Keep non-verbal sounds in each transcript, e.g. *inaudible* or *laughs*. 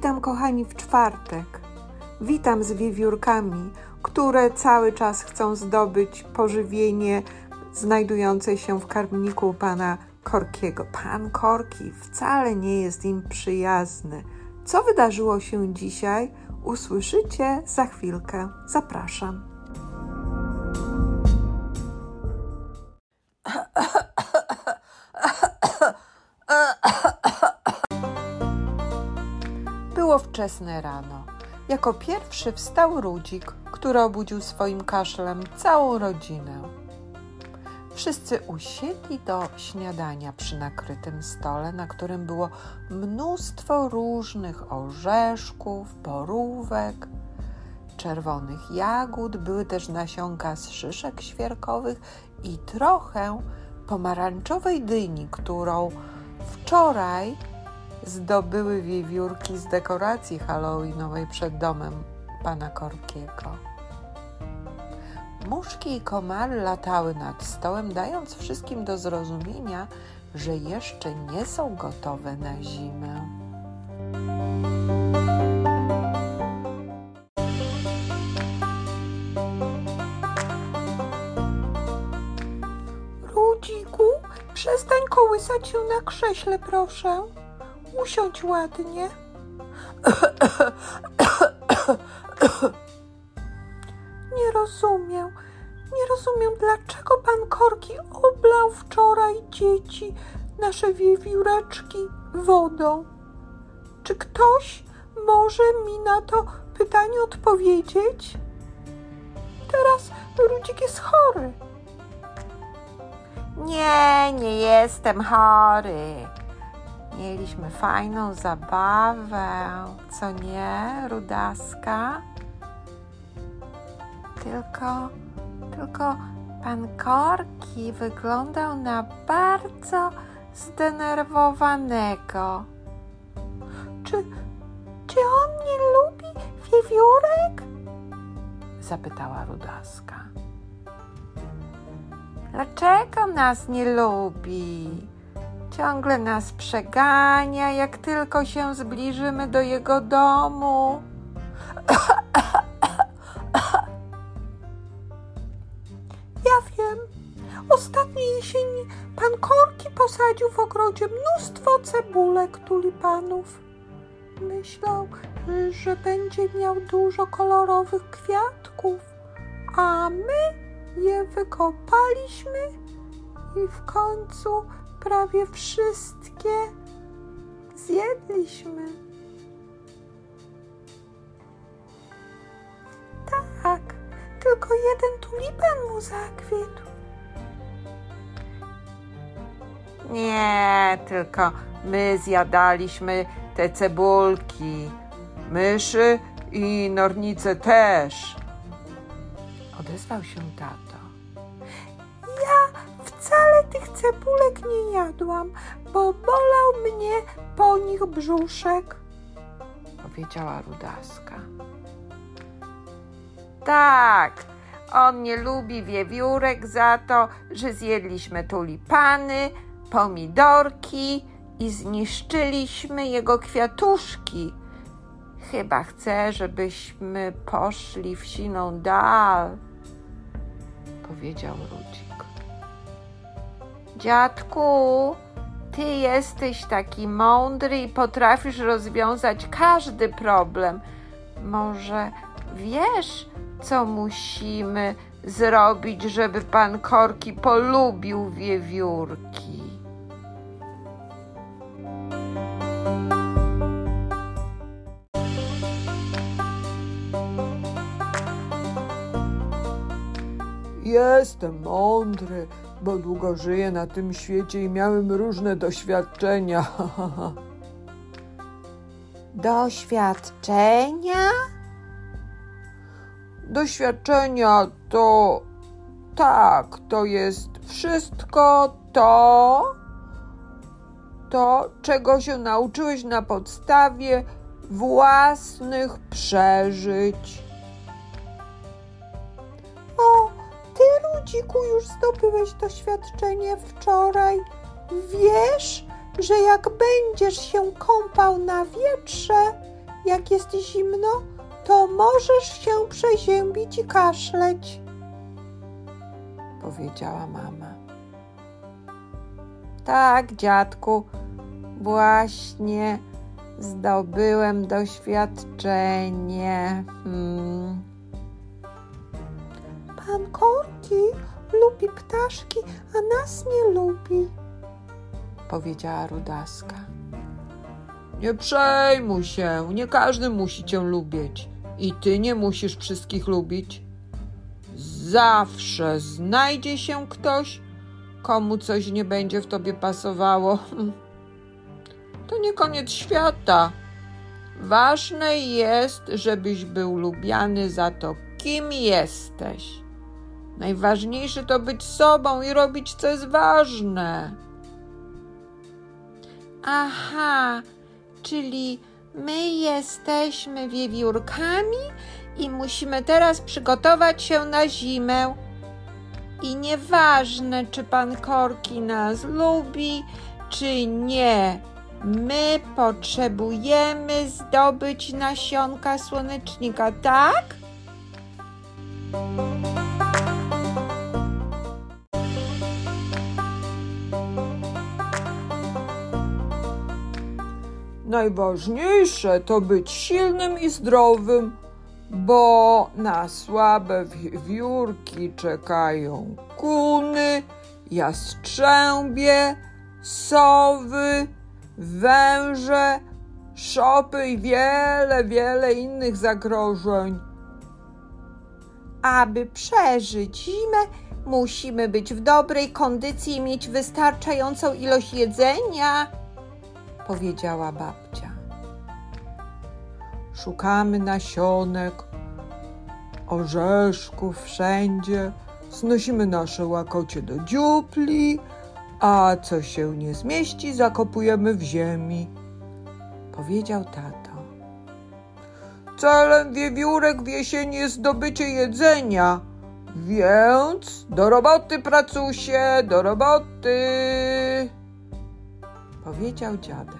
Witam, kochani, w czwartek. Witam z wiewiórkami, które cały czas chcą zdobyć pożywienie znajdujące się w karmniku pana Korkiego. Pan Korki wcale nie jest im przyjazny. Co wydarzyło się dzisiaj? Usłyszycie za chwilkę. Zapraszam. Wczesne rano. Jako pierwszy wstał Rudzik, który obudził swoim kaszlem całą rodzinę. Wszyscy usiedli do śniadania przy nakrytym stole, na którym było mnóstwo różnych orzeszków, borówek, czerwonych jagód, były też nasionka z szyszek świerkowych i trochę pomarańczowej dyni, którą wczoraj zdobyły wiewiórki z dekoracji halloweenowej przed domem pana Korkiego. Muszki i komary latały nad stołem, dając wszystkim do zrozumienia, że jeszcze nie są gotowe na zimę. Rudziku, przestań kołysać się na krześle, proszę. Usiądź ładnie. Nie rozumiem. Nie rozumiem, dlaczego pan Korki oblał wczoraj dzieci, nasze wiewióreczki, wodą. Czy ktoś może mi na to pytanie odpowiedzieć? Teraz Rudzik jest chory. Nie, nie jestem chory. Mieliśmy fajną zabawę, co nie, Rudaska? Tylko, tylko pan Korki wyglądał na bardzo zdenerwowanego. Czy, czy on nie lubi wiewiórek? Zapytała Rudaska. Dlaczego nas nie lubi? Ciągle nas przegania, jak tylko się zbliżymy do jego domu. *coughs* Ja wiem. Ostatniej jesieni pan Korki posadził w ogrodzie mnóstwo cebulek tulipanów. Myślał, że będzie miał dużo kolorowych kwiatków, a my je wykopaliśmy i w końcu prawie wszystkie zjedliśmy. Tak, tylko jeden tulipan mu zakwitł. Nie, tylko my zjadaliśmy te cebulki. Myszy i nornice też. Odezwał się tato. Tych cebulek nie jadłam, bo bolał mnie po nich brzuszek, powiedziała Rudaska. Tak, on nie lubi wiewiórek za to, że zjedliśmy tulipany, pomidorki i zniszczyliśmy jego kwiatuszki. Chyba chce, żebyśmy poszli w siną dal, powiedział Rudzik. Dziadku, ty jesteś taki mądry i potrafisz rozwiązać każdy problem. Może wiesz, co musimy zrobić, żeby pan Korki polubił wiewiórki? Jestem mądry, bo długo żyję na tym świecie i miałem różne doświadczenia. *laughs* Doświadczenia? Doświadczenia to tak, to jest wszystko to, to, czego się nauczyłeś na podstawie własnych przeżyć. Ty, Rudziku, już zdobyłeś doświadczenie wczoraj. Wiesz, że jak będziesz się kąpał na wietrze jak jest zimno, to możesz się przeziębić i kaszleć, powiedziała mama. Tak, dziadku, właśnie zdobyłem doświadczenie. Hmm. Pan Lubi ptaszki, a nas nie lubi, powiedziała Rudaska. Nie przejmuj się, nie każdy musi cię lubić. I ty nie musisz wszystkich lubić. Zawsze znajdzie się ktoś, komu coś nie będzie w tobie pasowało. *laughs* To nie koniec świata. Ważne jest, żebyś był lubiany za to, kim jesteś. Najważniejsze to być sobą i robić, co jest ważne. Aha, czyli my jesteśmy wiewiórkami i musimy teraz przygotować się na zimę. I nieważne, czy pan Korki nas lubi, czy nie, my potrzebujemy zdobyć nasionka słonecznika, tak? Najważniejsze to być silnym i zdrowym, bo na słabe wiewiórki czekają kuny, jastrzębie, sowy, węże, szopy i wiele, wiele innych zagrożeń. Aby przeżyć zimę, musimy być w dobrej kondycji i mieć wystarczającą ilość jedzenia, powiedziała babcia. Szukamy nasionek, orzeszków wszędzie, znosimy nasze łakocie do dziupli, a co się nie zmieści, zakopujemy w ziemi, powiedział tato. Celem wiewiórek w jesieni jest zdobycie jedzenia, więc do roboty, pracusie, do roboty, powiedział dziadek.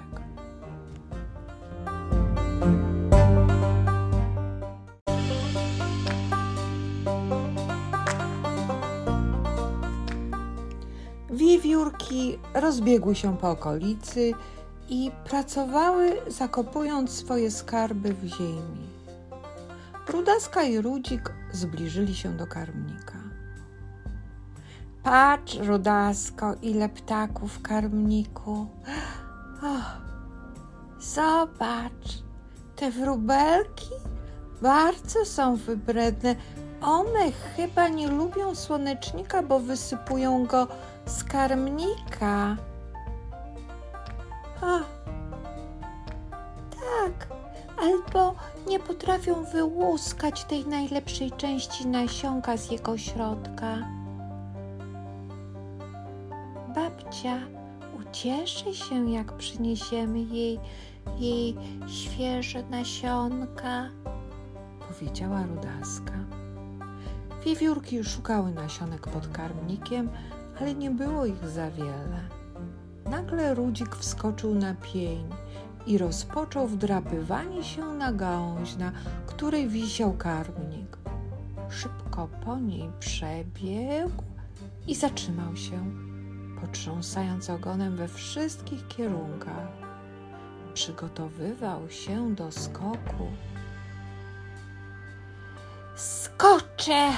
Wiewiórki rozbiegły się po okolicy i pracowały, zakopując swoje skarby w ziemi. Rudaska i Rudzik zbliżyli się do karmnika. Patrz, Rudasko, ile ptaków w karmniku. Oh, zobacz, te wróbelki bardzo są wybredne. One chyba nie lubią słonecznika, bo wysypują go z karmnika. A, tak, albo nie potrafią wyłuskać tej najlepszej części nasionka z jego środka. Babcia ucieszy się, jak przyniesiemy jej, jej świeże nasionka, powiedziała Rudaska. Wiewiórki szukały nasionek pod karmnikiem, ale nie było ich za wiele. Nagle Rudzik wskoczył na pień i rozpoczął wdrapywanie się na gałąź, na której wisiał karmnik. Szybko po niej przebiegł i zatrzymał się, potrząsając ogonem we wszystkich kierunkach. Przygotowywał się do skoku. Skoczę!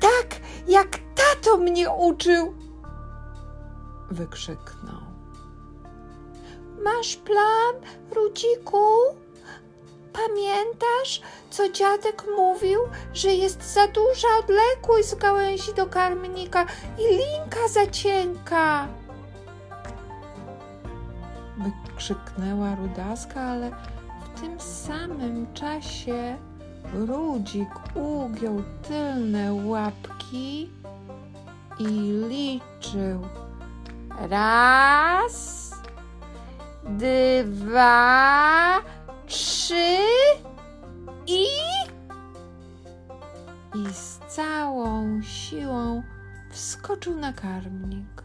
Tak, jak tato mnie uczył! Wykrzyknął. Masz plan, Rudziku? Pamiętasz, co dziadek mówił, że jest za duża odległość z gałęzi do karmnika i linka za cienka? Wykrzyknęła Rudaska, ale w tym samym czasie Rudzik ugiął tylne łapki i liczył. Raz, dwa, trzy i. I z całą siłą wskoczył na karmnik.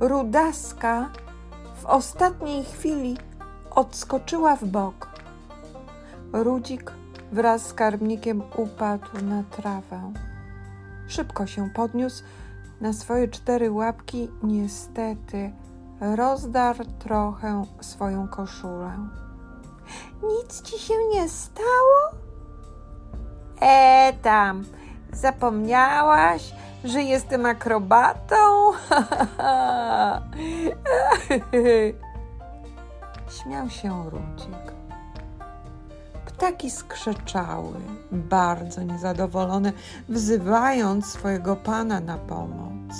Rudaska w ostatniej chwili odskoczyła w bok. Rudzik wraz z skarbnikiem upadł na trawę. Szybko się podniósł na swoje cztery łapki, niestety rozdarł trochę swoją koszulę. Nic ci się nie stało? E tam, zapomniałaś, że jestem akrobatą? *laughs* Śmiał się Rudzik. Ptaki skrzeczały, bardzo niezadowolone, wzywając swojego pana na pomoc.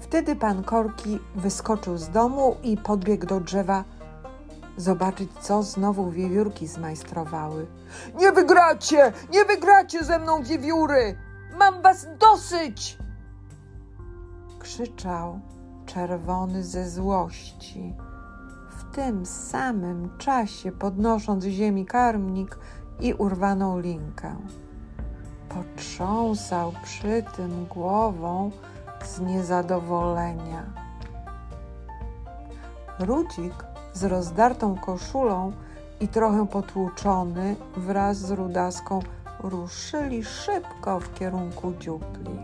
Wtedy pan Korki wyskoczył z domu i podbiegł do drzewa zobaczyć, co znowu wiewiórki zmajstrowały. Nie wygracie! Nie wygracie ze mną, wiewióry! Mam was dosyć! Krzyczał czerwony ze złości. W tym samym czasie podnosząc z ziemi karmnik i urwaną linkę. Potrząsał przy tym głową z niezadowolenia. Rudzik z rozdartą koszulą i trochę potłuczony wraz z Rudaską ruszyli szybko w kierunku dziupli.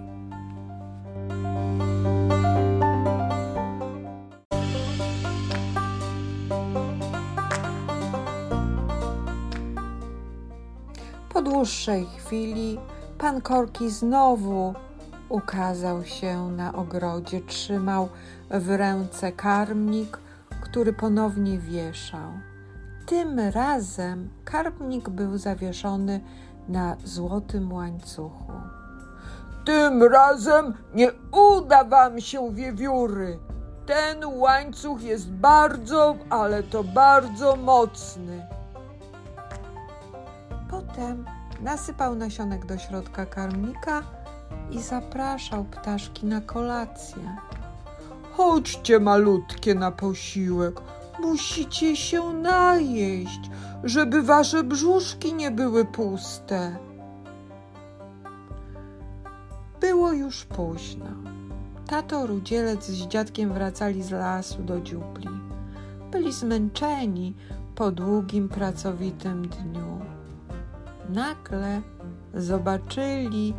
Po dłuższej chwili pan Korki znowu ukazał się na ogrodzie, trzymał w ręce karmnik, który ponownie wieszał. Tym razem karmnik był zawieszony na złotym łańcuchu. Tym razem nie uda wam się, wiewióry. Ten łańcuch jest bardzo, ale to bardzo mocny. Potem nasypał nasionek do środka karmnika i zapraszał ptaszki na kolację. Chodźcie, malutkie, na posiłek. Musicie się najeść, żeby wasze brzuszki nie były puste. Było już późno. Tato Rudzielec z dziadkiem wracali z lasu do dziupli. Byli zmęczeni po długim, pracowitym dniu. Nagle zobaczyli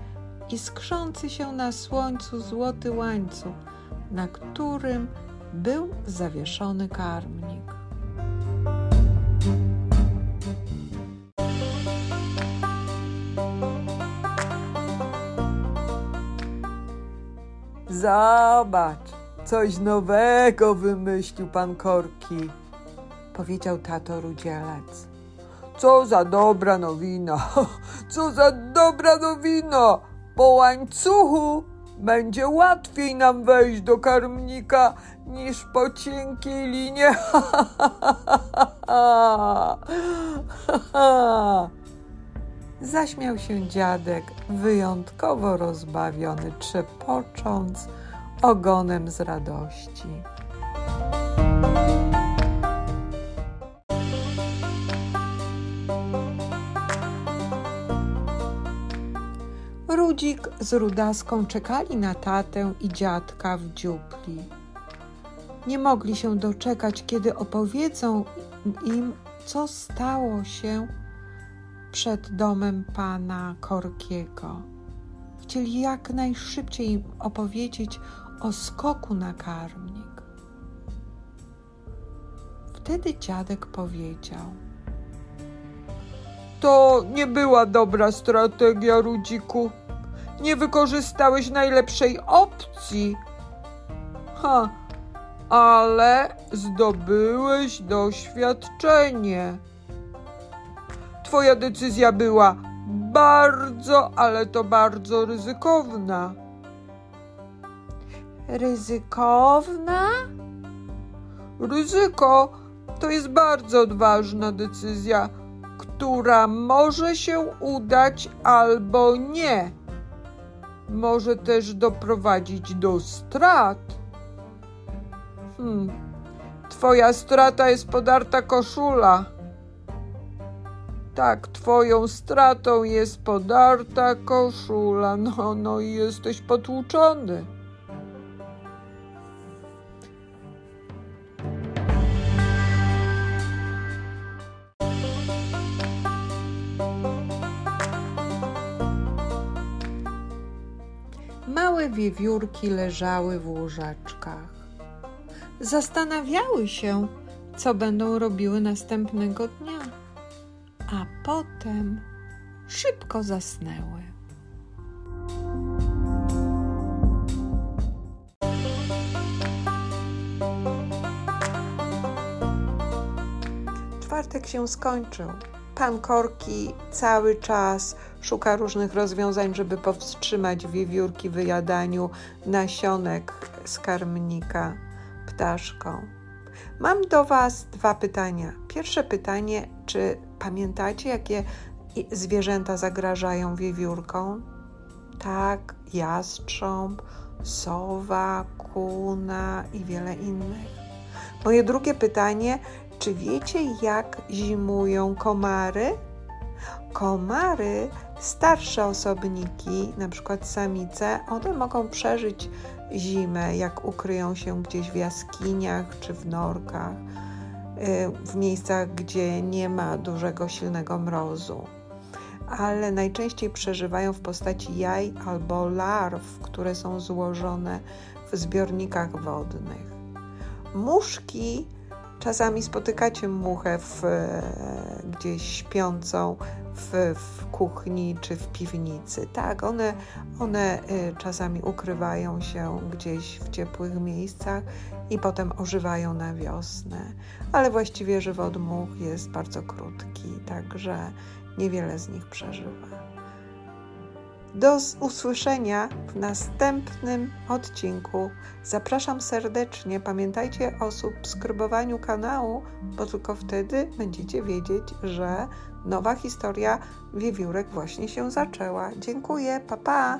iskrzący się na słońcu złoty łańcuch, na którym był zawieszony karmnik. Zobacz, coś nowego wymyślił pan Korki, Powiedział tato Rudzielec. Co za dobra nowina, *laughs* co za dobra nowina. Po łańcuchu będzie łatwiej nam wejść do karmnika niż po cienkiej linie. *laughs* Zaśmiał się dziadek, wyjątkowo rozbawiony, trzepocząc ogonem z radości. Rudzik z Rudaską czekali na tatę i dziadka w dziupli. Nie mogli się doczekać, kiedy opowiedzą im, co stało się przed domem pana Korkiego. Chcieli jak najszybciej im opowiedzieć o skoku na karmnik. Wtedy dziadek powiedział: To nie była dobra strategia, Rudziku. Nie wykorzystałeś najlepszej opcji. Ha, ale zdobyłeś doświadczenie. Twoja decyzja była bardzo, ale to bardzo ryzykowna. Ryzykowna? Ryzyko to jest bardzo odważna decyzja, która może się udać albo nie. Może też doprowadzić do strat. Hmm. Twoja strata jest podarta koszula. Tak, twoją stratą jest podarta koszula. No, no i jesteś potłuczony. Małe wiewiórki leżały w łóżeczkach. Zastanawiały się, co będą robiły następnego dnia, a potem szybko zasnęły. Czwartek się skończył. Pan Korki cały czas szuka różnych rozwiązań, żeby powstrzymać wiewiórki wyjadaniu nasionek z karmnika ptaszką. Mam do Was dwa pytania. Pierwsze pytanie, czy pamiętacie, jakie zwierzęta zagrażają wiewiórkom? Tak, jastrząb, sowa, kuna i wiele innych. Moje drugie pytanie, czy wiecie, jak zimują komary? Komary, starsze osobniki, na przykład samice, one mogą przeżyć zimę, jak ukryją się gdzieś w jaskiniach czy w norkach, y, w miejscach, gdzie nie ma dużego, silnego mrozu. Ale najczęściej przeżywają w postaci jaj albo larw, które są złożone w zbiornikach wodnych. Muszki Czasami spotykacie muchę w, gdzieś śpiącą w, w, kuchni czy w piwnicy. Tak, one, one y, czasami ukrywają się gdzieś w ciepłych miejscach i potem ożywają na wiosnę. Ale właściwie żywot much jest bardzo krótki, także niewiele z nich przeżywa. Do usłyszenia w następnym odcinku. Zapraszam serdecznie. Pamiętajcie o subskrybowaniu kanału, bo tylko wtedy będziecie wiedzieć, że nowa historia wiewiórek właśnie się zaczęła. Dziękuję, pa pa!